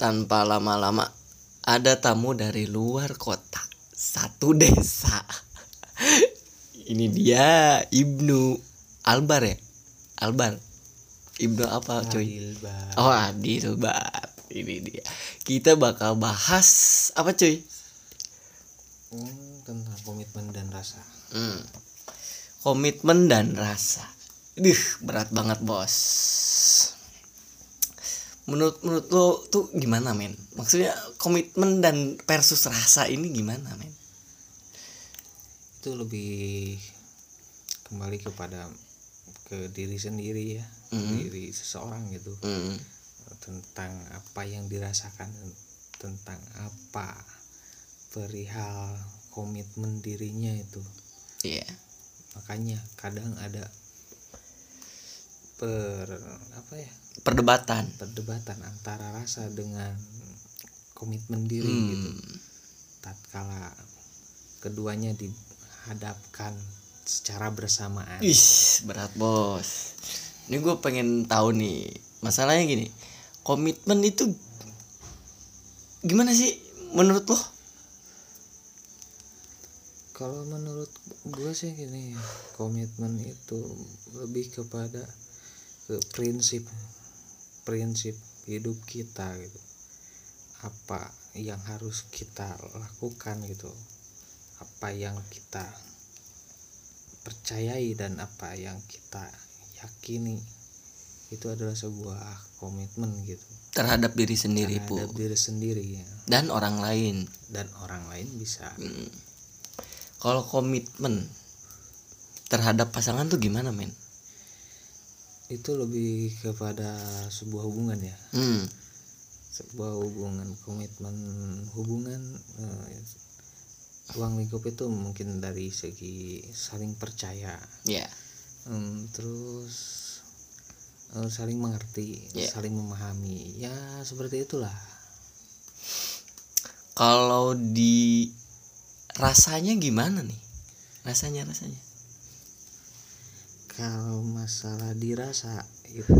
tanpa lama-lama ada tamu dari luar kota. Satu desa. Ini dia Ibnu Albar ya? Albar. Ibnu apa cuy? Adil, Bang. oh Adil Bar ini dia. Kita bakal bahas apa cuy? Hmm, tentang komitmen dan rasa. Hmm. komitmen dan rasa. Duh, berat banget bos menurut menurut lo tuh gimana men? Maksudnya komitmen dan versus rasa ini gimana men? Itu lebih kembali kepada ke diri sendiri ya Mhm. diri seseorang gitu. Hmm. tentang apa yang dirasakan tentang apa perihal komitmen dirinya itu. Iya. Makanya kadang ada per apa ya perdebatan perdebatan antara rasa dengan komitmen diri Hmm. gitu tatkala keduanya dihadapkan secara bersamaan Ih, berat bos. Ini gue pengen tahu nih, masalahnya gini, komitmen itu gimana sih menurut lo? kalau menurut gue sih gini komitmen itu lebih kepada ke prinsip prinsip hidup kita gitu apa yang harus kita lakukan gitu apa yang kita percayai dan apa yang kita yakini itu adalah sebuah komitmen gitu Terhadap diri sendiri terhadap diri sendiri ya. dan orang lain. dan orang lain bisa Hmm. Kalau komitmen terhadap pasangan tuh gimana men? Itu lebih kepada sebuah hubungan ya Hmm. sebuah hubungan komitmen hubungan eh, ruang lingkup itu mungkin dari segi saling percaya Ya. em, terus eh, saling mengerti Ya. saling memahami ya seperti itulah Kalau di rasanya gimana nih? Rasanya rasanya. Kalau masalah dirasa itu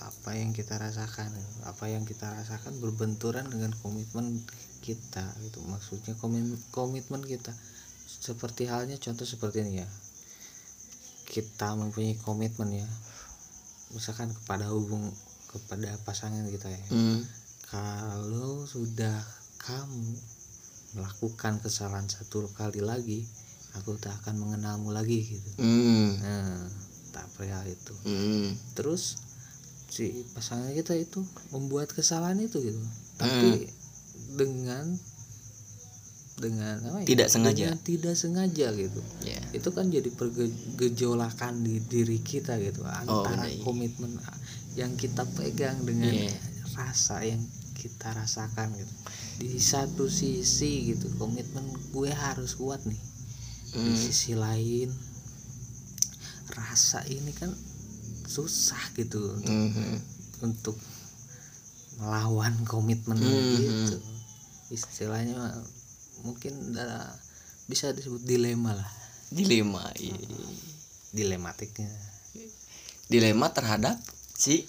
apa yang kita rasakan? Apa yang kita rasakan berbenturan dengan komitmen kita itu maksudnya komitmen komitmen kita. Seperti halnya contoh seperti ini ya. Kita mempunyai komitmen ya. Misalkan kepada hubung kepada pasangan kita ya. Hmm. kalau sudah kamu melakukan kesalahan satu kali lagi aku tak akan mengenalmu lagi gitu. Hmm. nah tak perihal itu Hmm. terus si pasangan kita itu membuat kesalahan itu gitu tapi dengan dengan apa ya? Tidak sengaja. Dengan tidak sengaja gitu Ya. itu kan jadi pergejolakan di diri kita gitu Oh, antara iya. komitmen yang kita pegang dengan Iya. rasa yang kita rasakan gitu di satu sisi gitu komitmen gue harus kuat nih di Hmm. sisi lain rasa ini kan susah gitu untuk, Mhm. untuk melawan komitmen Mhm. gitu istilahnya mungkin da- bisa disebut dilema lah Dilema. iya. dilematiknya Dilema terhadap si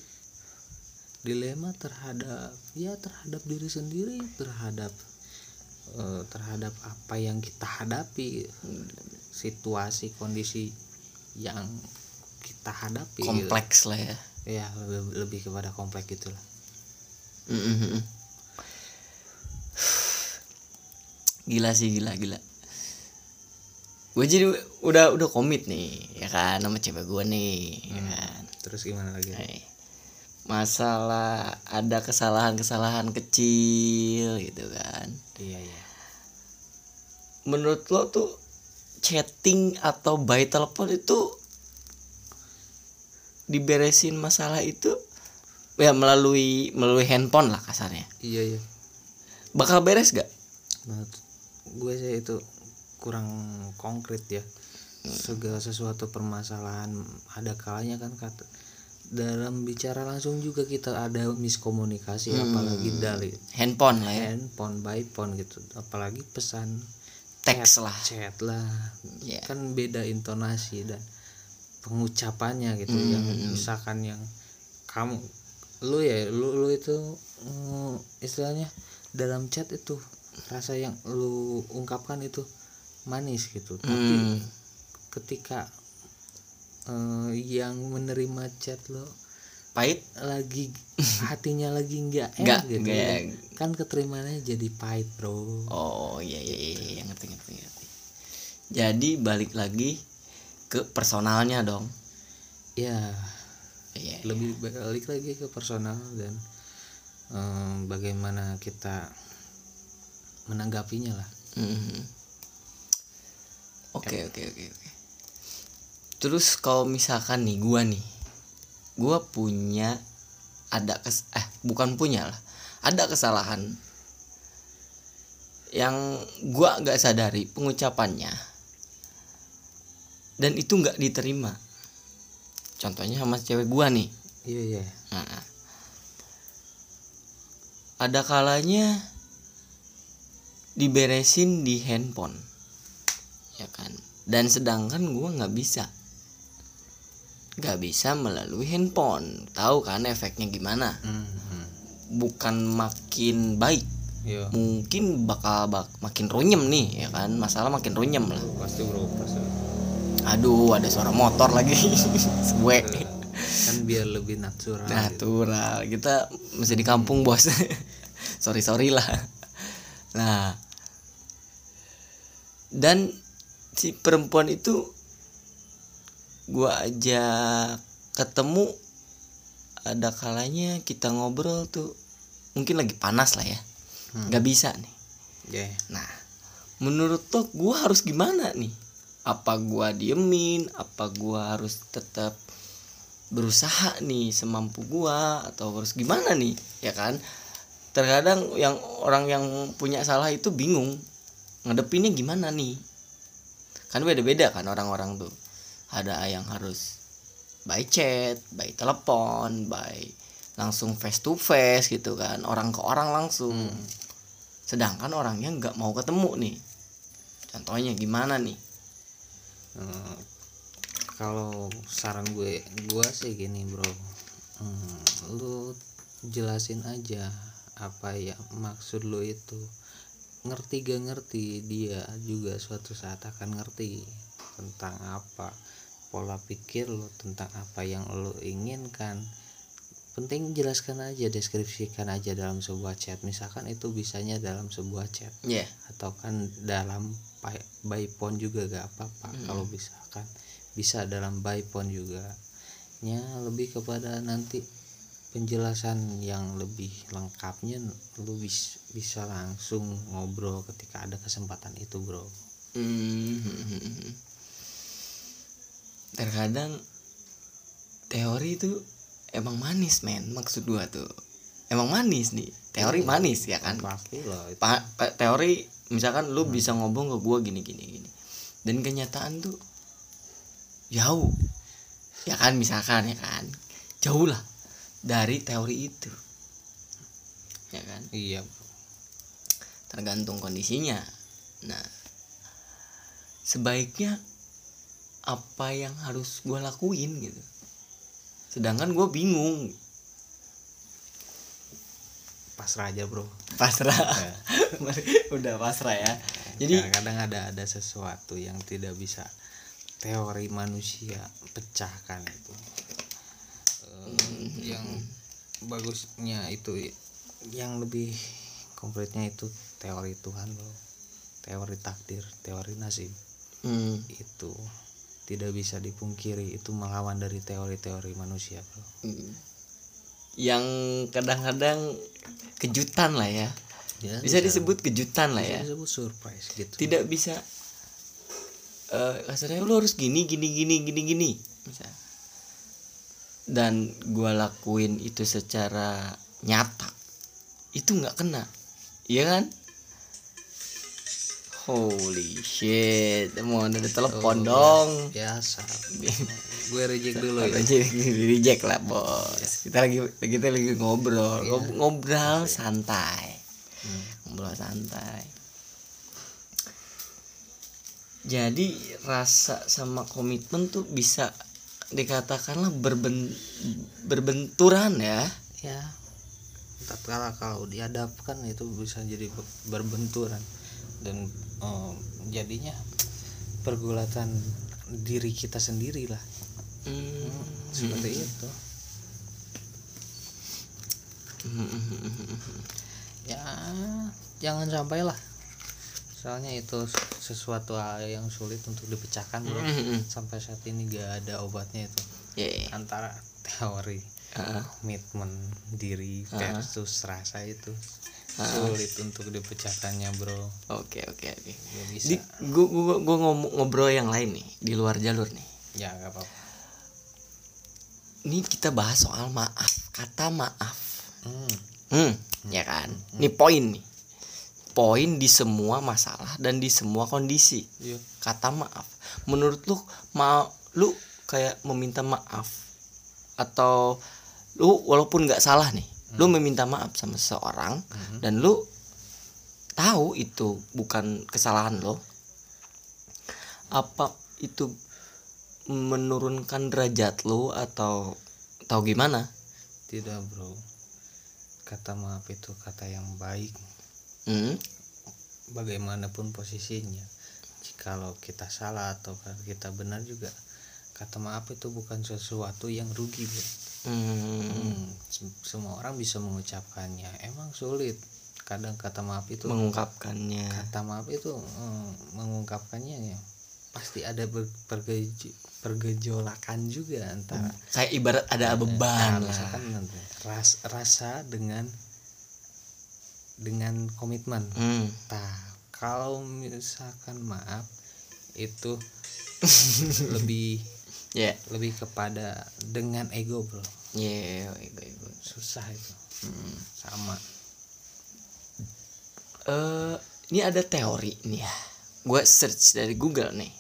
dilema terhadap ya terhadap diri sendiri terhadap eh, terhadap apa yang kita hadapi situasi kondisi yang kita hadapi gitu. kompleks lah ya. ya lebih, lebih kepada kompleks gitulah Mm-mm. Gila sih gila gila. Gue jadi udah udah komit nih ya kan sama cewek gue nih ya kan. terus gimana lagi Hai. Masalah ada kesalahan-kesalahan kecil gitu kan. iya iya Menurut lo tuh chatting atau by telepon itu diberesin masalah itu ya melalui melalui handphone lah kasarnya. iya iya Bakal beres gak? menurut gue sih itu kurang konkret ya segala sesuatu permasalahan ada kalanya kan kata dalam bicara langsung juga kita ada miskomunikasi apalagi dari Handphone lah ya. handphone by phone gitu apalagi pesan Teks lah. chat lah Ya. kan beda intonasi dan pengucapannya gitu yang misalkan yang kamu lu ya lu lu itu mm, istilahnya dalam chat itu rasa yang lu ungkapkan itu manis gitu tapi Hmm. ketika eh, yang menerima chat lo pahit? Lagi hatinya lagi nggak Nggak, enak gitu nggak. kan. keterimanya jadi pahit bro. Oh iya iya iya, iya ngerti ngerti ngerti. Jadi balik lagi ke personalnya dong. Ya iya lebih balik lagi ke personal dan em, bagaimana kita menanggapinya lah. Mhm. Oke oke oke oke. Terus kalau misalkan nih gua nih, gua punya ada kes eh bukan punya lah, ada kesalahan yang gua nggak sadari pengucapannya dan itu nggak diterima. Contohnya sama cewek gua nih. iya iya Nah, ada kalanya diberesin di handphone, ya kan? Dan sedangkan gua nggak bisa, nggak bisa melalui handphone. Tahu kan efeknya gimana? Mhm. Bukan makin baik, Iya. mungkin bakal bak- makin runyem nih, ya kan? Masalah makin runyem lah. pasti bro pasti Aduh, ada suara motor lagi, Sewe. kan biar lebih natural gitu. natural kita masih di kampung bos sorry sorry lah nah dan si perempuan itu gua aja ketemu ada kalanya kita ngobrol tuh mungkin lagi panas lah ya Hmm. nggak bisa nih ya Nah, menurut lo gue harus gimana nih? Apa gua diemin? Apa gua harus tetap berusaha nih semampu gua atau harus gimana nih? Ya kan? Terkadang yang orang yang punya salah itu bingung ngadepinnya gimana nih? Kan beda-beda kan orang-orang tuh. Ada yang harus by chat, by telepon, by langsung face to face gitu kan, orang ke orang langsung. Sedangkan orangnya nggak mau ketemu nih. Contohnya gimana nih? Eh, kalau saran gue gue sih gini bro. Hmm, lu jelasin aja apa ya maksud lu itu. Ngerti gak ngerti dia juga suatu saat akan ngerti tentang apa pola pikir lo tentang apa yang lo inginkan penting jelaskan aja deskripsikan aja dalam sebuah chat. Misalkan itu bisanya dalam sebuah chat ya atau kan dalam by phone juga gak apa-apa. Kalau misalkan bisa dalam by phone juga nya lebih kepada nanti penjelasan yang lebih lengkapnya lu bis- bisa langsung ngobrol ketika ada kesempatan itu bro. Hmm. Terkadang teori itu emang manis men. Maksud gua tuh emang manis nih. Teori manis ya kan? Pasti itu. Pa- teori misalkan lu bisa ngomong ke gua gini gini gini. Dan kenyataan tuh jauh. Ya kan misalkan ya kan? Jauh lah dari teori itu. Ya kan? Iya. Tergantung kondisinya. Nah sebaiknya apa yang harus gue lakuin gitu. Sedangkan gue bingung. Pasrah aja bro. Pasrah. Udah pasrah ya. Jadi kadang-kadang ada ada sesuatu yang tidak bisa teori manusia pecahkan itu Eh, yang bagusnya itu yang lebih konkretnya itu teori Tuhan bro. Teori takdir teori nasib. Hmm, itu tidak bisa dipungkiri itu melawan dari teori-teori manusia bro. Yang kadang-kadang kejutan lah ya. Ya, bisa disebut kejutan lah ya. bisa disebut surprise gitu. Tidak bisa eh kasarnya lu harus gini gini gini gini gini misal. dan gua lakuin itu secara nyata itu nggak kena iya kan holy shit mau ada telepon dong. biasa. Gue reject dulu ya. Di reject lah bos. Kita lagi kita lagi ngobrol. Ngob- ngobrol santai. Ngobrol santai. Jadi rasa sama komitmen tuh bisa dikatakanlah berben berbenturan ya. Ya tatkala kalau dihadapkan itu bisa jadi ber- berbenturan. Dan eh, jadinya pergulatan diri kita sendiri lah Hmm. seperti itu. Ya jangan sampai lah soalnya itu sesuatu hal yang sulit untuk dipecahkan bro. Hmm. sampai saat ini gak ada obatnya itu. Ya. antara teori Ah, komitmen diri versus rasa itu Ah. sulit untuk dipecahkannya bro Oke oke oke. Di gua gua gua ngomong ngobrol yang lain nih di luar jalur nih. ya gak apa-apa Ini kita bahas soal maaf, kata maaf. hmm. Hmm, ya kan? Ini poin nih. Poin di semua masalah dan di semua kondisi. Iya. Kata maaf. Menurut lu mau lu kayak meminta maaf atau lu walaupun nggak salah nih, lu meminta maaf sama seseorang dan lu tahu itu bukan kesalahan lo. Apa itu menurunkan derajat lu atau atau gimana? tidak bro kata maaf itu kata yang baik Hmm? bagaimanapun posisinya jikalau kita salah atau kita benar juga kata maaf itu bukan sesuatu yang rugi bro Hmm. Hmm, sem- semua orang bisa mengucapkannya. Emang sulit. Kadang kata maaf itu mengungkapkannya. Kata maaf itu mm, mengungkapkannya ya pasti ada pergejo- pergejolakan juga antara kayak ibarat ada beban. Nah, misalkan nanti ras, rasa dengan dengan komitmen. Hmm. Nah, kalau misalkan maaf itu lebih ya. Lebih kepada dengan ego bro. Ya ego ego. Susah itu. Hmm. sama. Eh ini ada teori nih ya. Gue search dari Google nih.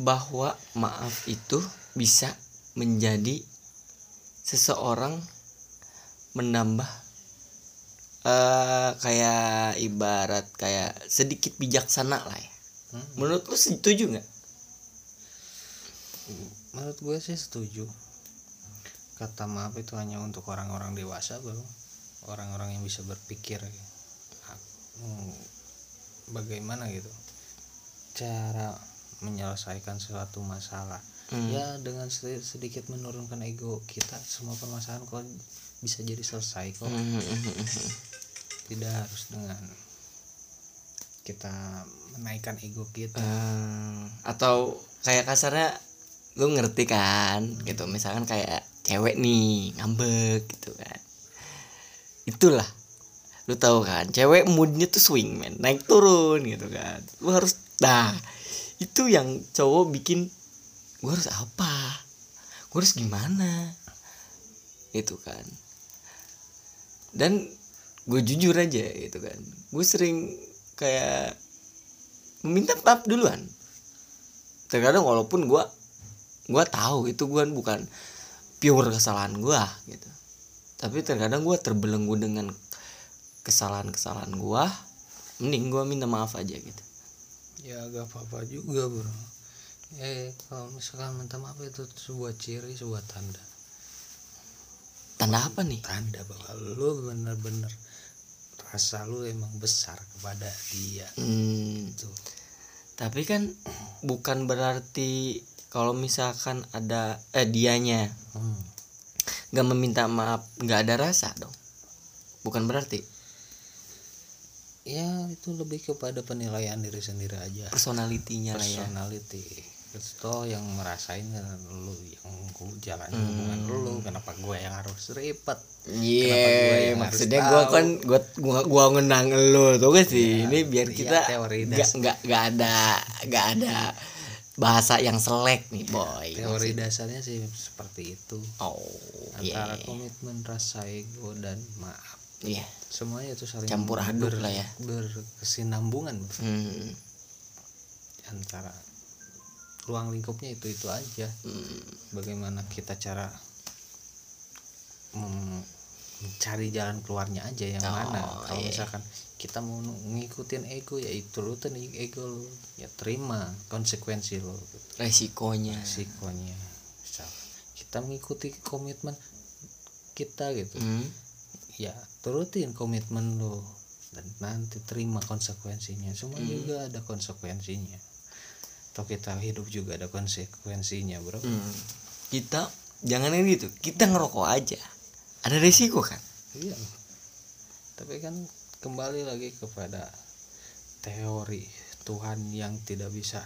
Bahwa maaf itu bisa menjadi seseorang menambah eh kayak ibarat kayak sedikit bijaksana lah ya. Hmm. menurut lu setuju nggak menurut gue sih setuju. Kata maaf itu hanya untuk orang-orang dewasa bro orang-orang yang bisa berpikir hmm, bagaimana gitu? Cara menyelesaikan suatu masalah. Hmm. ya dengan sedi- sedikit menurunkan ego kita semua permasalahan kok bisa jadi selesai kok. Hmm, hmm, hmm, hmm. tidak harus dengan kita menaikkan ego kita. Eh, atau kayak kasarnya lu ngerti kan? Gitu. Misalkan kayak cewek nih ngambek gitu kan. Itulah. Lu tahu kan cewek moodnya tuh swing man naik turun gitu kan. Lu harus nah itu yang cowok bikin gua harus apa? Gua harus gimana? Itu kan. Dan gue jujur aja gitu kan. Gue sering kayak meminta maaf duluan. Terkadang walaupun gue gue tahu itu gue bukan pure kesalahan gue gitu. Tapi terkadang gue terbelenggu dengan kesalahan-kesalahan gue mending gue minta maaf aja gitu. Ya gak apa-apa juga bro. Eh kalau misalkan minta maaf itu sebuah ciri sebuah tanda. Tanda apa nih? Tanda bahwa lu bener-bener rasa lu emang besar kepada dia. Hmm, itu tapi kan bukan berarti kalau misalkan ada eh dianya hmm. nggak meminta maaf nggak ada rasa dong bukan berarti ya itu lebih kepada penilaian diri sendiri aja personalitinya lah ya personality itu yang merasain kan lu yang jalan Hmm. hubungan lu kenapa gue yang harus ribet Iya, Kenapa gue yang maksudnya tahu? kan gua gua gua ngenang lo tuh gak sih? Iya, ini biar iya, kita teori nggak nggak nggak ada nggak ada bahasa yang selek nih boy. teori dasarnya sih seperti itu Oh, iya. antara komitmen rasa ego dan maaf Iya. semuanya itu saling Campur aduk lah ya. berkesinambungan. Hmm. antara ruang lingkupnya itu itu aja hmm. bagaimana kita cara mem- mencari jalan keluarnya aja yang Oh, mana kalau iya. misalkan kita mau ngikutin ego ya itu turutin ego lu ya terima konsekuensi lo gitu. Resikonya. resikonya misal kita mengikuti komitmen kita gitu Hmm. ya turutin komitmen lo dan nanti terima konsekuensinya semua Hmm. juga ada konsekuensinya atau kita hidup juga ada konsekuensinya bro Hmm. kita jangan ini gitu kita ngerokok aja ada resiko kan iya tapi kan kembali lagi kepada teori Tuhan yang tidak bisa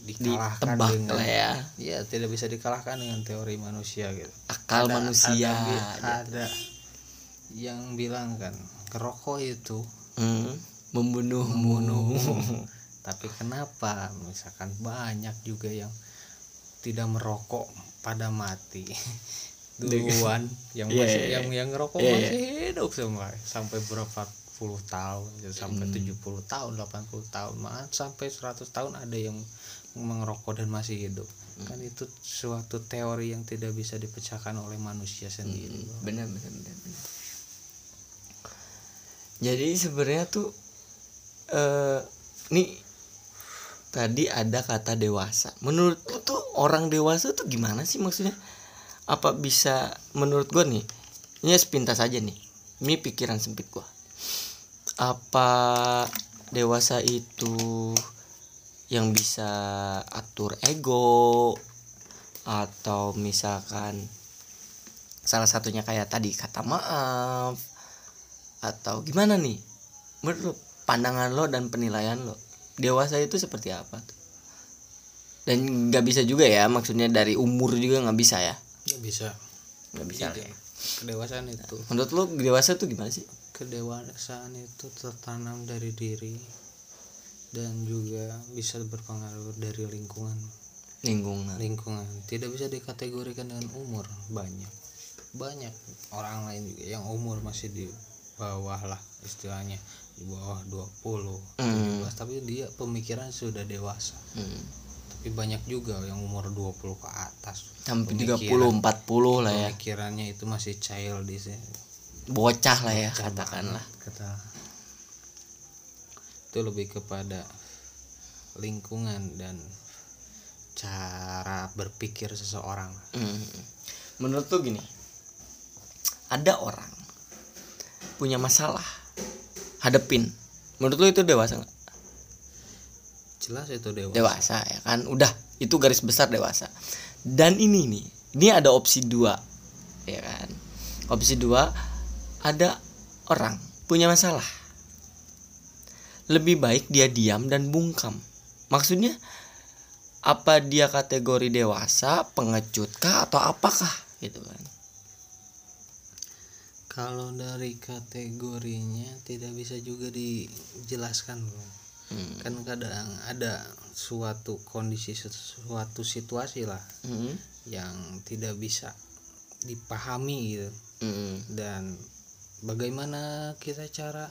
dikalahkan ditebak dengan lah ya Iya, tidak bisa dikalahkan dengan teori manusia gitu. akal Ada- manusia ada, gitu. ada yang bilang kan ngerokok itu Hmm. membunuh membunuh. Tapi kenapa misalkan banyak juga yang tidak merokok pada mati duluan yang Iya, masih iya, iya. yang yang ngerokok Iya, masih hidup semua sampai berapa puluh tahun ya, sampai Hmm. 70 tahun 80 tahun malah sampai 100 tahun ada yang mengerokok dan masih hidup kan itu suatu teori yang tidak bisa dipecahkan oleh manusia sendiri bro. benar benar benar benar. jadi sebenarnya tuh eh nih tadi ada kata dewasa menurut lu tuh orang dewasa tuh gimana sih maksudnya apa bisa menurut gua nih ini sepintas aja nih ini pikiran sempit gua. Apa dewasa itu yang bisa atur ego atau misalkan salah satunya kayak tadi kata maaf atau gimana nih? Menurut pandangan lo dan penilaian lo dewasa itu seperti apa dan nggak bisa juga ya maksudnya dari umur juga nggak bisa ya nggak bisa. Nggak bisa Jadi, kedewasaan itu. Menurut lo dewasa tuh gimana sih? Kedewasaan itu tertanam dari diri dan juga bisa berpengaruh dari lingkungan. Lingkungan. Lingkungan. Tidak bisa dikategorikan dengan umur. Banyak. Banyak orang lain juga yang umur masih di bawah lah istilahnya. Di bawah 20 Hmm. 17 tapi dia pemikiran sudah dewasa. Hmm. Tapi banyak juga yang umur 20 ke atas. Sampai Pemikiran- 30 40 lah ya. pemikirannya itu masih childish ya. bocah lah ya Bocah katakanlah kata. Itu lebih kepada lingkungan dan cara berpikir seseorang. Hmm. menurut lo gini ada orang punya masalah hadepin. Menurut lo itu dewasa nggak jelas itu dewasa. Dewasa ya kan? Udah itu garis besar dewasa. Dan ini nih ini ada opsi dua ya kan? Opsi dua ada orang punya masalah. Lebih baik dia diam dan bungkam. Maksudnya apa dia kategori dewasa pengecut kah atau apakah? Gitu kan. Kalau dari kategorinya tidak bisa juga dijelaskan bro Hmm. kan kadang ada suatu kondisi suatu situasi lah Hmm. yang tidak bisa dipahami gitu Hmm. dan bagaimana kita cara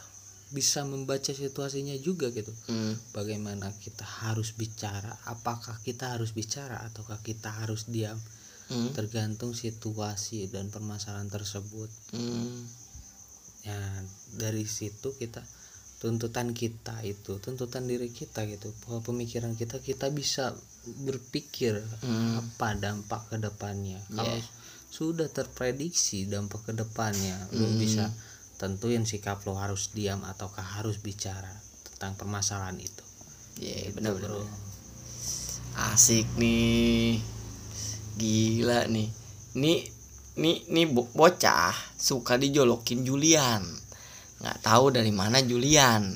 bisa membaca situasinya juga gitu Hmm. bagaimana kita harus bicara apakah kita harus bicara ataukah kita harus diam Hmm. tergantung situasi dan permasalahan tersebut Hmm. ya dari situ kita tuntutan kita itu tuntutan diri kita gitu bahwa pemikiran kita kita bisa berpikir Hmm. apa dampak ke depannya kalau Yeah. sudah terprediksi dampak ke depannya lo Hmm. bisa tentuin sikap lo harus diam ataukah harus bicara tentang permasalahan itu Iya, Gitu, benar bro. Asik nih. Gila nih. Nih nih nih bo- bocah suka dijolokin Julian. Nggak tahu dari mana Julian.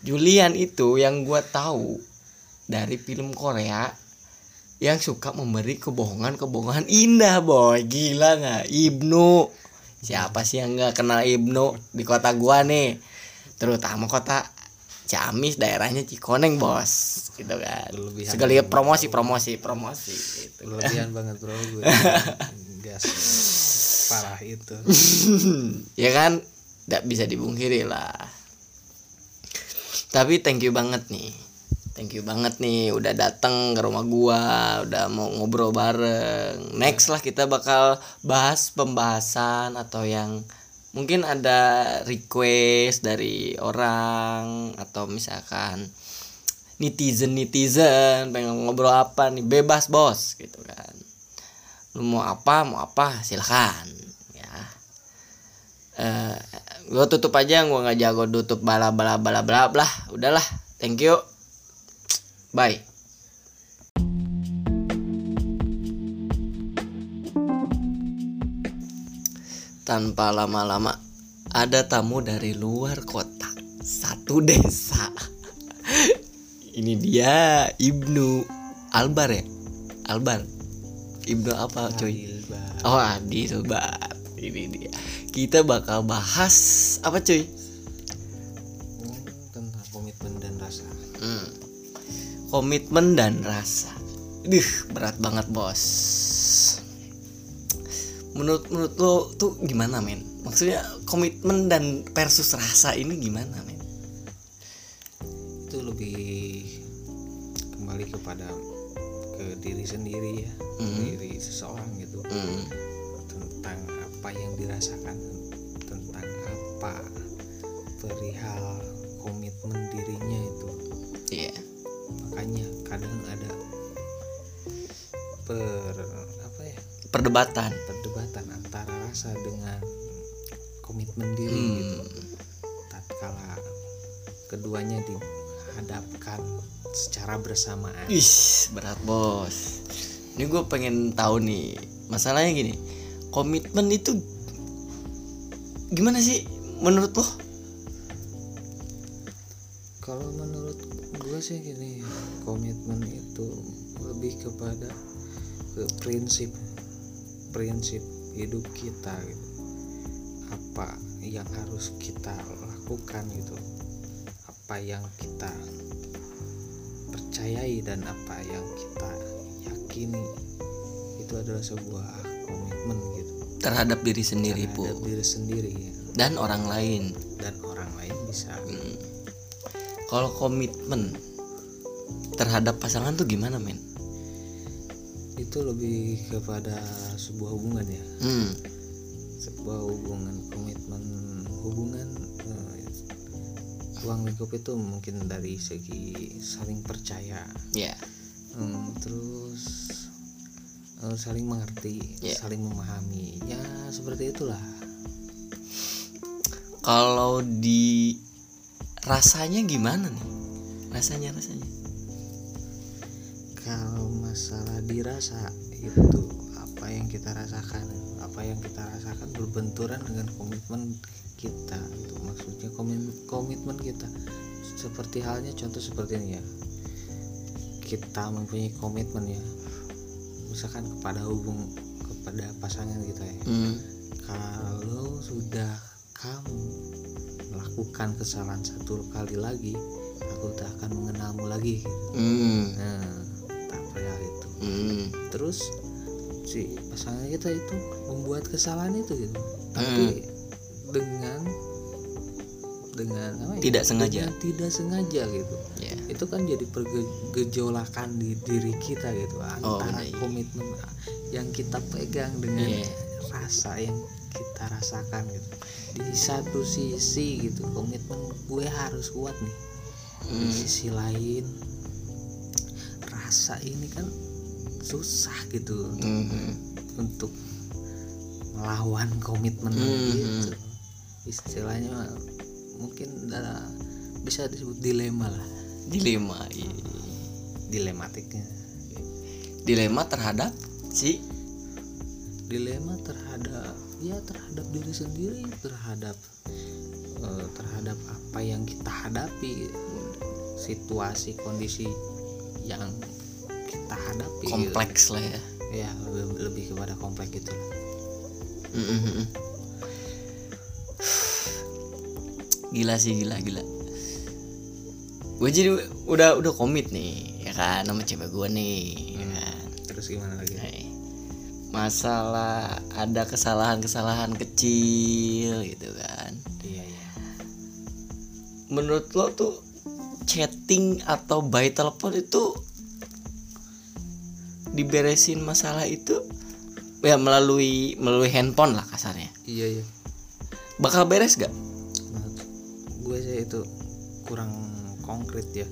Julian itu yang gua tahu dari film Korea yang suka memberi kebohongan-kebohongan. Indah boy. Gila nggak? Ibnu. Siapa sih yang nggak kenal Ibnu di kota gua nih? Terutama kota Ciamis daerahnya Cikoneng bos. Gitu kan. Berlebihan banget, promosi bro. promosi promosi gitu. Kan. berlebihan banget bro gue gas parah itu. Ya kan tidak bisa dibungkiri lah. Tapi thank you banget nih. Thank you banget nih udah datang ke rumah gua udah mau ngobrol bareng. Next lah kita bakal bahas pembahasan atau yang mungkin ada request dari orang atau misalkan netizen netizen pengen ngobrol apa nih bebas bos gitu kan. Lu mau apa mau apa silahkan ya. Eh gue tutup aja gue nggak jago tutup bala bala bala bala bla. Udahlah thank you. Bye. Tanpa lama-lama ada tamu dari luar kota satu desa. Ini dia Ibnu Albar ya? Albar. Ibnu apa Bang. oh Adil Bar ini dia kita bakal bahas apa cuy? Tentang komitmen dan rasa. Hmm. komitmen dan rasa. Duh, berat banget bos. Menurut menurut lo tuh gimana men? Maksudnya komitmen dan versus rasa ini gimana men? Itu lebih kembali kepada ke diri sendiri ya. Mhm. diri seseorang gitu. Hmm. tentang apa yang dirasakan tentang apa perihal komitmen dirinya itu. Iya. Makanya kadang ada per apa ya? Perdebatan. Perdebatan antara rasa dengan komitmen diri Hmm. gitu. Tatkala keduanya dihadapkan secara bersamaan. Ih, berat bos. Ini gue pengen tahu nih, masalahnya gini, komitmen itu gimana sih menurut lo? kalau menurut gue sih gini komitmen itu lebih kepada ke prinsip prinsip hidup kita gitu. Apa yang harus kita lakukan gitu. Apa yang kita percayai dan apa yang kita yakini. Itu adalah sebuah komitmen gitu Terhadap diri sendiri terhadap diri sendiri ya. dan orang lain. dan orang lain bisa Hmm. Kalau komitmen terhadap pasangan tuh gimana men? itu lebih kepada sebuah hubungan ya Hmm. sebuah hubungan komitmen hubungan eh, ruang lingkup itu mungkin dari segi saling percaya Ya. Hmm, terus eh, saling mengerti Ya. saling memahami. Ya seperti itulah. Kalau di rasanya gimana nih? Rasanya rasanya. kalau masalah dirasa itu apa yang kita rasakan? Apa yang kita rasakan berbenturan dengan komitmen kita itu maksudnya komitmen komitmen kita. Seperti halnya contoh seperti ini ya. Kita mempunyai komitmen ya misalkan kepada hubung kepada pasangan kita ya Hmm. kalau sudah kamu melakukan kesalahan satu kali lagi aku tak akan mengenalmu lagi gitu. Hmm. nah tak perihal itu Hmm. terus si pasangan kita itu membuat kesalahan itu gitu tapi dengan dengan ya? Tidak sengaja. Dengan tidak sengaja gitu Ya. itu kan jadi pergejolakan di diri kita gitu Oh, antara iya. komitmen yang kita pegang dengan Iya. rasa yang kita rasakan gitu di satu sisi gitu komitmen gue harus kuat nih di Hmm. sisi lain rasa ini kan susah gitu Mhm. untuk melawan komitmen Mhm. gitu istilahnya mungkin bisa disebut dilema lah Dilema. iya. dilematiknya Dilema terhadap si dilema terhadap ya terhadap diri sendiri terhadap eh, terhadap apa yang kita hadapi situasi kondisi yang kita hadapi gitu. kompleks lah ya. ya lebih, lebih kepada kompleks itu Mhm. Gila sih gila gila. Gue jadi udah udah komit nih ya kan sama cewek gue nih. ya kan. terus gimana lagi Hai. Masalah ada kesalahan-kesalahan kecil gitu kan. iya iya Menurut lo tuh chatting atau by telepon itu diberesin masalah itu ya melalui melalui handphone lah kasarnya. iya iya Bakal beres gak? Itu kurang konkret ya.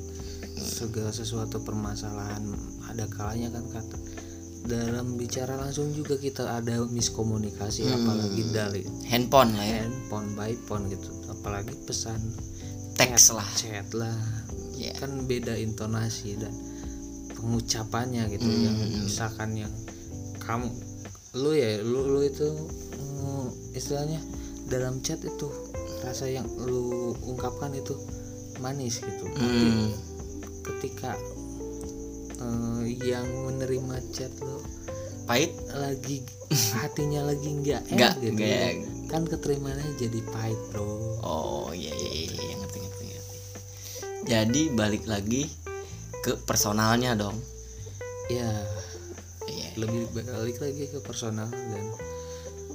Segala sesuatu permasalahan ada kalanya kan kata dalam bicara langsung juga kita ada miskomunikasi Hmm. apalagi dari handphone lah ya. Handphone by phone gitu. Apalagi pesan teks lah. chat lah. Ya kan beda intonasi dan pengucapannya gitu Hmm. yang misalkan yang kamu lu ya lu lu itu mm, istilahnya dalam chat itu rasa yang lu ungkapkan itu manis gitu tapi Hmm. ketika eh, yang menerima chat lo pahit lagi hatinya lagi nggak enak gitu nggak. ya. kan keterimanya jadi pahit bro oh iya iya iya iya, ngerti ngerti ngerti jadi balik lagi ke personalnya dong ya iya lebih balik lagi ke personal dan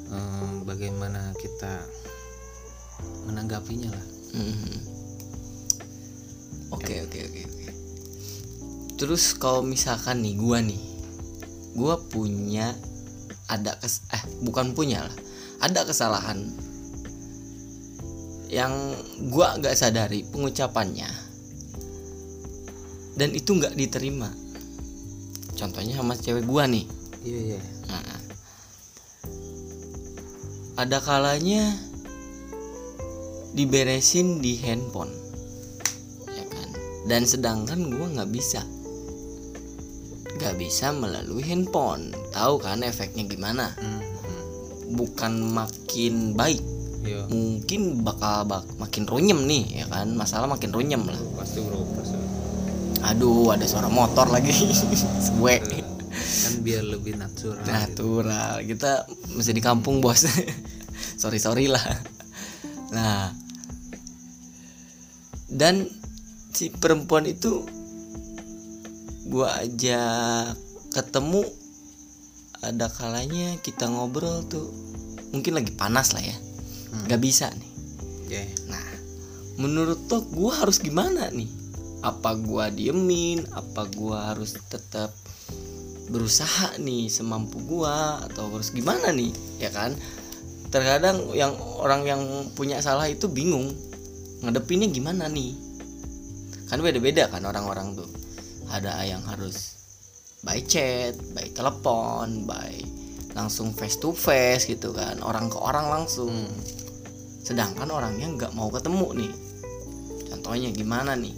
em, bagaimana kita menanggapinya lah Mhm. Oke oke oke oke. Terus kalau misalkan nih gua nih, gua punya ada kes eh bukan punya lah, ada kesalahan yang gua nggak sadari pengucapannya dan itu nggak diterima. Contohnya sama cewek gua nih. iya iya Nah, ada kalanya diberesin di handphone, ya kan? Dan sedangkan gua nggak bisa, nggak bisa melalui handphone. Tahu kan efeknya gimana? Hmm, Bukan makin baik, iya mungkin bakal bak makin runyem nih, ya kan? Masalah makin runyem lah. pasti bro pasti Aduh, ada suara motor lagi. Suwe. kan biar lebih natural gitu. natural kita masih di kampung bos sorry sorry lah nah dan si perempuan itu gua ajak ketemu ada kalanya kita ngobrol tuh mungkin lagi panas lah ya Hmm. nggak bisa nih ya Nah, menurut lo gue harus gimana nih? Apa gua diemin? Apa gua harus tetap berusaha nih semampu gua atau harus gimana nih? Ya kan? Terkadang yang orang yang punya salah itu bingung ngadepinnya gimana nih? Kan beda-beda kan orang-orang tuh. Ada yang harus by chat, by telepon, by langsung face to face gitu kan, orang ke orang langsung. Sedangkan orangnya nggak mau ketemu nih. Contohnya gimana nih?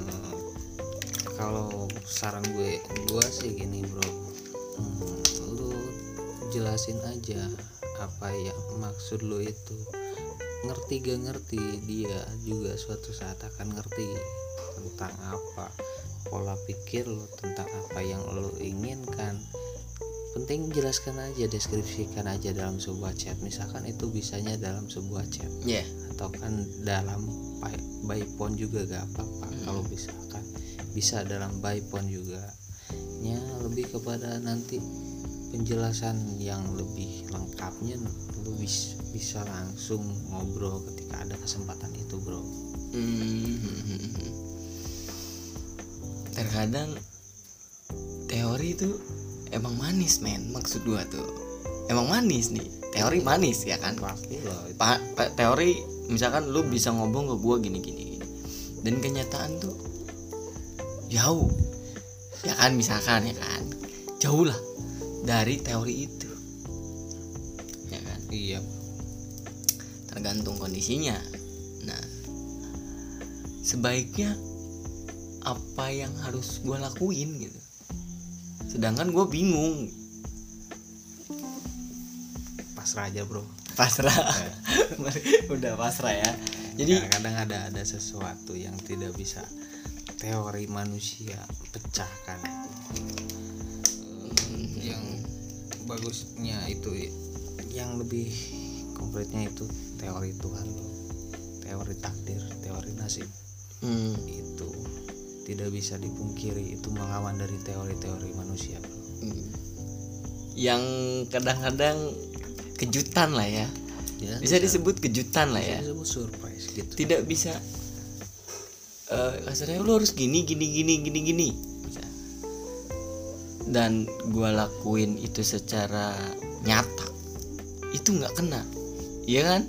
Eh, kalau saran gue gue sih gini bro. Hmm, lu jelasin aja apa yang maksud lu itu ngerti gak ngerti dia juga suatu saat akan ngerti tentang apa pola pikir lu tentang apa yang lu inginkan. Penting jelaskan aja deskripsikan aja dalam sebuah chat. Misalkan itu bisanya dalam sebuah chat. Ya atau kan dalam by, by phone juga gak apa-apa. Hmm. kalau bisa kan bisa dalam by phone juga. Nya lebih kepada nanti penjelasan yang lebih lengkapnya lu bis- bisa langsung ngobrol ketika ada kesempatan itu bro. Hmm. terkadang teori itu emang manis men. Maksud gua tuh emang manis nih. Teori manis ya kan? Pasti loh. Pa- pa- teori misalkan lu bisa ngomong ke gua gini gini. Dan kenyataan tuh jauh. Ya kan misalkan ya kan? Jauh lah dari teori itu. Ya kan? Iya. Tergantung kondisinya. Nah sebaiknya apa yang harus gue lakuin gitu. Sedangkan gue bingung. Pasrah aja bro. Pasrah. Udah pasrah ya. Jadi kadang ada ada sesuatu yang tidak bisa teori manusia pecahkan itu yang bagusnya itu yang lebih konkretnya itu teori Tuhan teori takdir teori nasib. Hmm, itu tidak bisa dipungkiri itu melawan dari teori-teori manusia. Bro hmm. yang kadang-kadang kejutan lah ya. Ya, bisa disebut kejutan lah bisa ya disebut surprise gitu. Tidak bisa eh kasarnya lu harus gini gini gini gini gini. Bisa. Dan gua lakuin itu secara nyata itu nggak kena iya kan?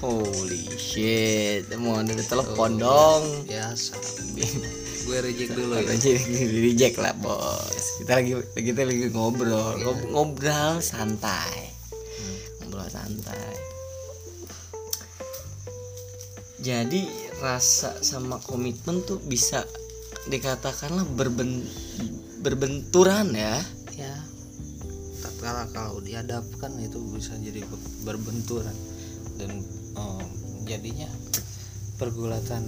Holy shit mau ada telepon dong. biasa. Gue reject dulu ya. Reject, reject lah bos. Kita lagi kita lagi ngobrol. Ngob- ngobrol santai. Ngobrol santai. Jadi rasa sama komitmen tuh bisa dikatakanlah berben berbenturan ya. Ya. Tatkala kalau dihadapkan itu bisa jadi be- berbenturan. Dan em, jadinya pergulatan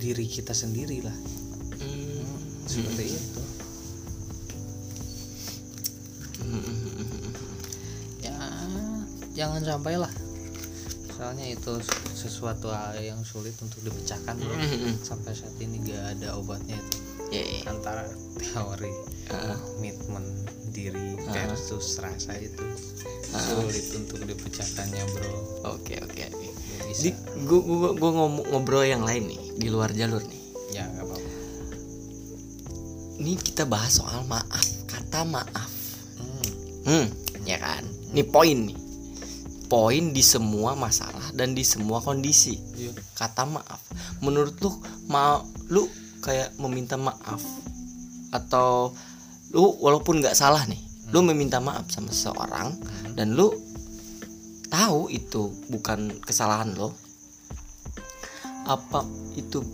diri kita sendiri lah Hmm. seperti itu. Ya jangan sampai lah soalnya itu sesuatu hal yang sulit untuk dipecahkan bro. Mm-mm. sampai saat ini gak ada obatnya itu. Ya, ya. antara teori komitmen diri versus rasa itu. Sulit untuk dipecahkannya bro. Oke oke oke. Gak bisa. Di gua, gua, gua ngomong ngobrol yang lain nih di luar jalur nih. Ya gak apa-apa. Ini kita bahas soal maaf kata maaf. Hmm. hmm ya kan? Ini poin nih poin di semua masalah dan di semua kondisi. Iya. kata maaf. Menurut lu ma lu kayak meminta maaf atau lu walaupun nggak salah nih lu meminta maaf sama seseorang dan lu tahu itu bukan kesalahan lo apa itu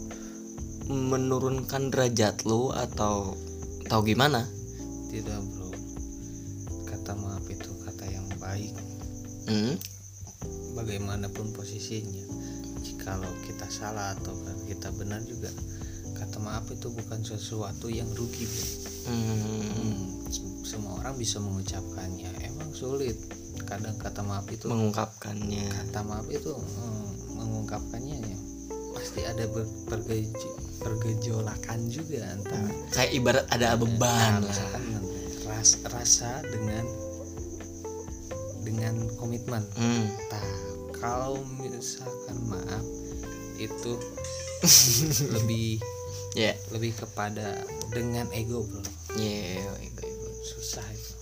menurunkan derajat lu atau atau gimana? Tidak bro. Kata maaf itu kata yang baik. Hmm? Bagaimanapun posisinya. Jikalau kita salah atau kita benar juga kata maaf itu bukan sesuatu yang rugi. Hmm. Hmm, sem- semua orang bisa mengucapkannya. Emang sulit. Kadang kata maaf itu mengungkapkannya. Kata maaf itu hmm, mengungkapkannya ya pasti ada pergejo- pergejolakan juga antara kayak ibarat ada beban. Nah, lah misalkan ras, rasa dengan dengan komitmen. Hmm. Nah, kalau misalkan maaf itu lebih ya. lebih kepada dengan ego bro. Ya ego ego. Susah itu.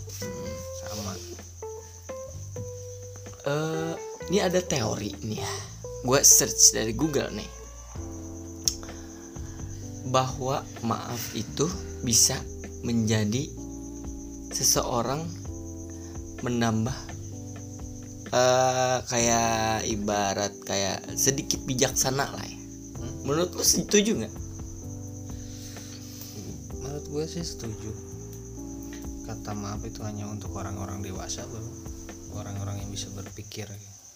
Sama. Eh ini ada teori nih ya. Gue search dari Google nih. Bahwa maaf itu bisa menjadi seseorang menambah eh kayak ibarat kayak sedikit bijaksana lah ya. Menurut lu setuju nggak? menurut gue sih setuju kata maaf itu hanya untuk orang-orang dewasa bro orang-orang yang bisa berpikir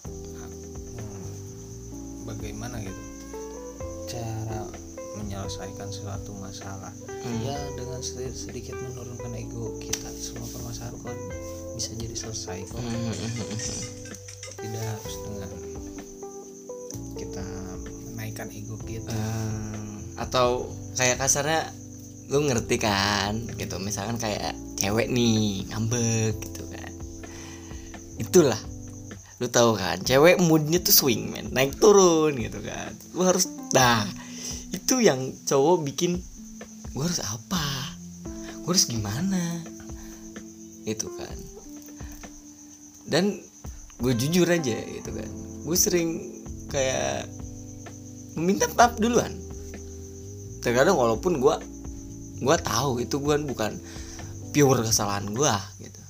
hmm, bagaimana gitu cara menyelesaikan suatu masalah. Hmm. ya dengan sedikit, sedikit menurunkan ego kita semua permasalahan kok bisa jadi selesai kok. Hmm. tidak harus dengan kita menaikkan ego kita. Hmm, atau kayak kasarnya lu ngerti kan gitu. Misalkan kayak cewek nih ngambek gitu kan. Itulah. Lu tahu kan cewek moodnya tuh swing man naik turun gitu kan. Lu harus dah itu yang cowok bikin gua harus apa? Gua harus gimana? Itu kan. Dan gue jujur aja gitu kan. Gue sering kayak meminta maaf duluan. Terkadang walaupun gue gue tahu itu gue bukan pure kesalahan gue gitu.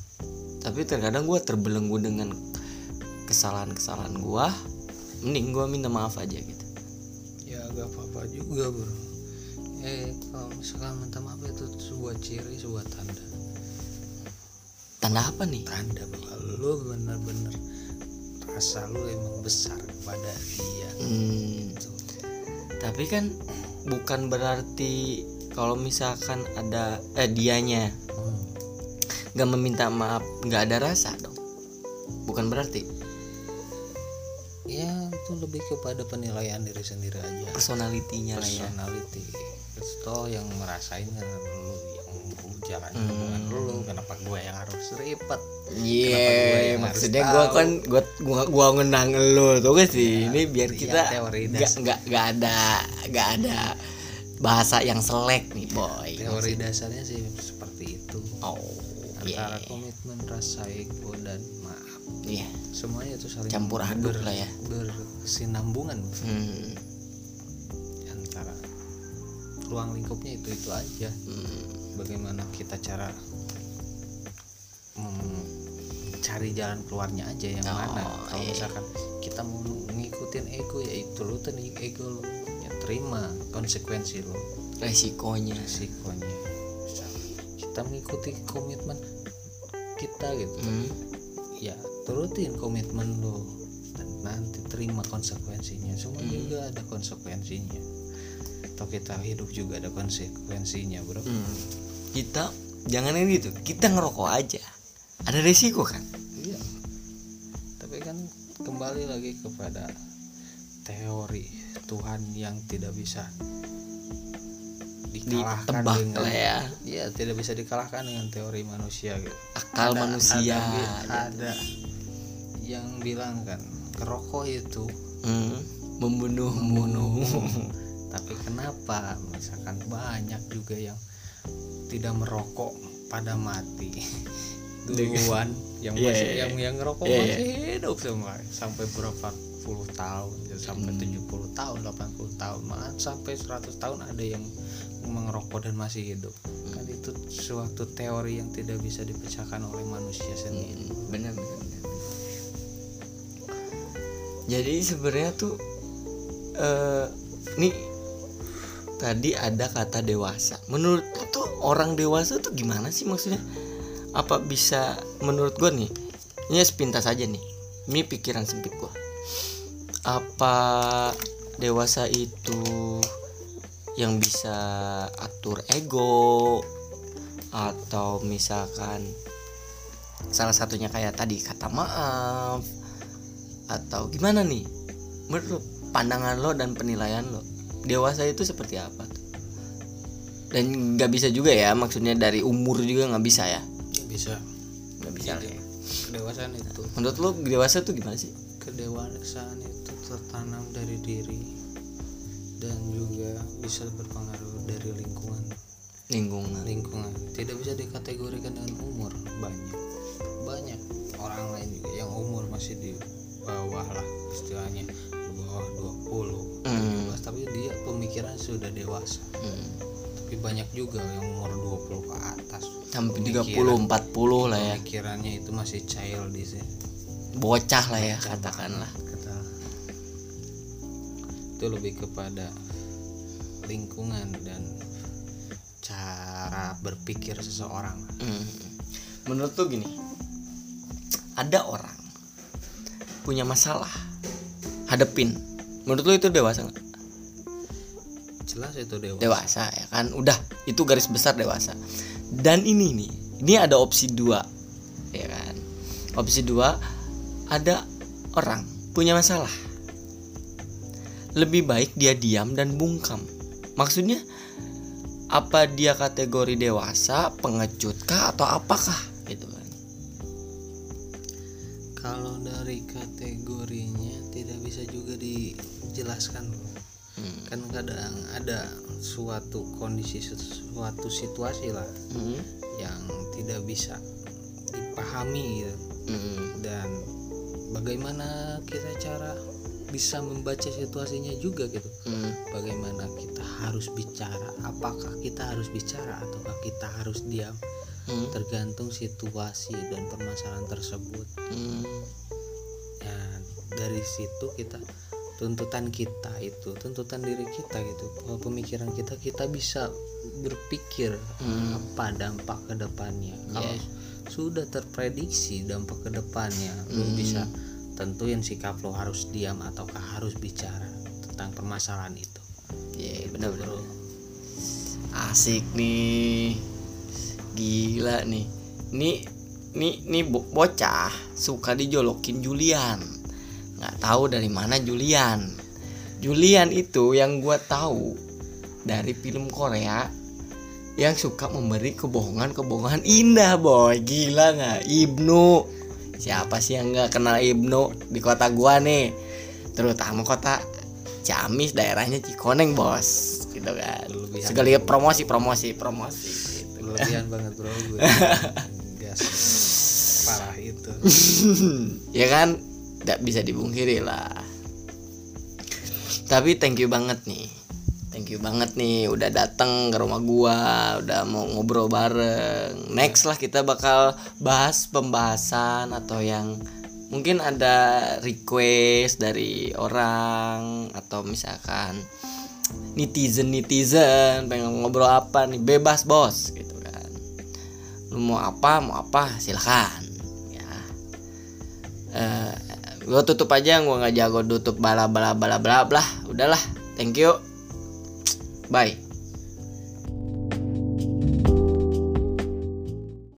Tapi terkadang gue terbelenggu dengan kesalahan-kesalahan gue mending gue minta maaf aja gitu gak apa-apa juga bro. Eh kalau misalkan minta maaf itu sebuah ciri sebuah tanda. Tanda apa nih? Tanda bahwa lu bener-bener rasa lu emang besar kepada dia. Hmm, Tuh. tapi kan bukan berarti kalau misalkan ada eh dianya Hmm. nggak meminta maaf nggak ada rasa dong. Bukan berarti itu lebih kepada penilaian diri sendiri aja personalitinya lah ya personality Terus toh yang merasain kan lu yang jalan Hmm. hubungan lu kenapa gue yang harus ribet Iya, gue yang maksudnya tahu? kan gua gua gua ngenang lo tuh gak sih? Ya, ini biar iya, kita nggak nggak nggak ada nggak ada bahasa yang selek nih boy. teori dasarnya sih seperti itu Oh, antara komitmen rasa ego dan iya. semuanya itu saling Campur aduk lah ya. berkesinambungan. Hmm, antara ruang lingkupnya itu itu aja. Hmm, bagaimana kita cara mencari jalan keluarnya aja yang Oh, mana. Kalau iya. misalkan kita mau ngikutin ego ya itu lu tuh ego lu. Ya terima konsekuensi lu. Resikonya. Resikonya. Kita mengikuti komitmen kita gitu. Hmm, ya turutin komitmen lu dan nanti terima konsekuensinya semua Hmm. juga ada konsekuensinya atau kita hidup juga ada konsekuensinya bro hmm. kita jangan yang gitu kita ngerokok aja ada resiko kan Iya. Tapi kan kembali lagi kepada teori Tuhan yang tidak bisa dikalahkan ditebak dengan lah ya Iya, tidak bisa dikalahkan dengan teori manusia gitu. akal Ada- manusia ada, gitu. ada yang bilang kan kerokok itu Hmm, membunuhmu tapi kenapa? Misalkan banyak juga yang tidak merokok pada mati. Duluan yang Iya, masih iya, yang yang ngerokok Iya, masih hidup semua. Sampai berapa puluh tahun ya, sampai Hmm. 70 tahun 80 tahun malah sampai 100 tahun ada yang mengerokok dan masih hidup. Kan itu suatu teori yang tidak bisa dipecahkan oleh manusia sendiri. Hmm, benar benar. Jadi sebenarnya tuh eh nih tadi ada kata dewasa. Menurut tuh orang dewasa tuh gimana sih maksudnya? Apa bisa menurut gua nih ini sepintas aja nih ini pikiran sempit gua. Apa dewasa itu yang bisa atur ego atau misalkan salah satunya kayak tadi kata maaf atau gimana nih? Menurut pandangan lo dan penilaian lo dewasa itu seperti apa? Tuh dan nggak bisa juga ya maksudnya dari umur juga nggak bisa ya? Nggak bisa. Nggak bisa lah ya. kedewasaan itu. Menurut lo dewasa tuh gimana sih? Kedewasaan itu tertanam dari diri dan juga bisa berpengaruh dari lingkungan. Lingkungan. Lingkungan. Tidak bisa dikategorikan dengan umur. Banyak. Banyak orang lain juga yang umur masih di bawah lah istilahnya di bawah 20 Hmm. 17 tapi dia pemikiran sudah dewasa. Hmm. tapi banyak juga yang umur 20 ke atas. Sampai 30 Pemikiran- 40 lah ya. pemikirannya itu masih child di sini. Bocah lah ya Bocah katakanlah. kata. Itu lebih kepada lingkungan dan cara berpikir seseorang. Hmm. Menurut tuh gini, ada orang punya masalah, hadepin. Menurut lu itu dewasa nggak? jelas itu dewa Dewasa ya kan, udah itu garis besar dewasa. Dan ini nih, ini ada opsi dua, ya kan? Opsi dua ada orang punya masalah, lebih baik dia diam dan bungkam. Maksudnya apa dia kategori dewasa, pengecut kah atau apakah? Kalau dari kategorinya tidak bisa juga dijelaskan Hmm. kan kadang ada suatu kondisi suatu situasi lah Hmm. yang tidak bisa dipahami gitu Hmm. dan bagaimana kita cara bisa membaca situasinya juga gitu Hmm. bagaimana kita harus bicara apakah kita harus bicara ataukah kita harus diam Hmm. tergantung situasi dan permasalahan tersebut Hmm. ya dari situ kita tuntutan kita itu tuntutan diri kita gitu bahwa pemikiran kita kita bisa berpikir Hmm. apa dampak ke depannya kalau Yeah. sudah terprediksi dampak ke depannya lu Hmm. bisa tentuin sikap lo harus diam ataukah harus bicara tentang permasalahan itu Iya benar benar. bro Asik nih. Gila nih. Nih nih nih bo- bocah suka dijolokin Julian. Nggak tahu dari mana Julian. Julian itu yang gua tahu dari film Korea yang suka memberi kebohongan-kebohongan indah boy gila nggak Ibnu siapa sih yang nggak kenal Ibnu di kota gua nih terutama kota Ciamis daerahnya Cikoneng bos gitu kan segala promosi promosi promosi. Berlebihan banget bro. Gue gas parah itu. Ya kan? Tidak bisa dibungkiri lah. Tapi thank you banget nih. Thank you banget nih udah datang ke rumah gua udah mau ngobrol bareng. Next lah kita bakal bahas pembahasan atau yang mungkin ada request dari orang atau misalkan netizen netizen pengen ngobrol apa nih. Bebas bos gitu lu mau apa mau apa silahkan ya. Eh gue tutup aja gue nggak jago tutup bala bala bala bla bla. Udahlah thank you. Bye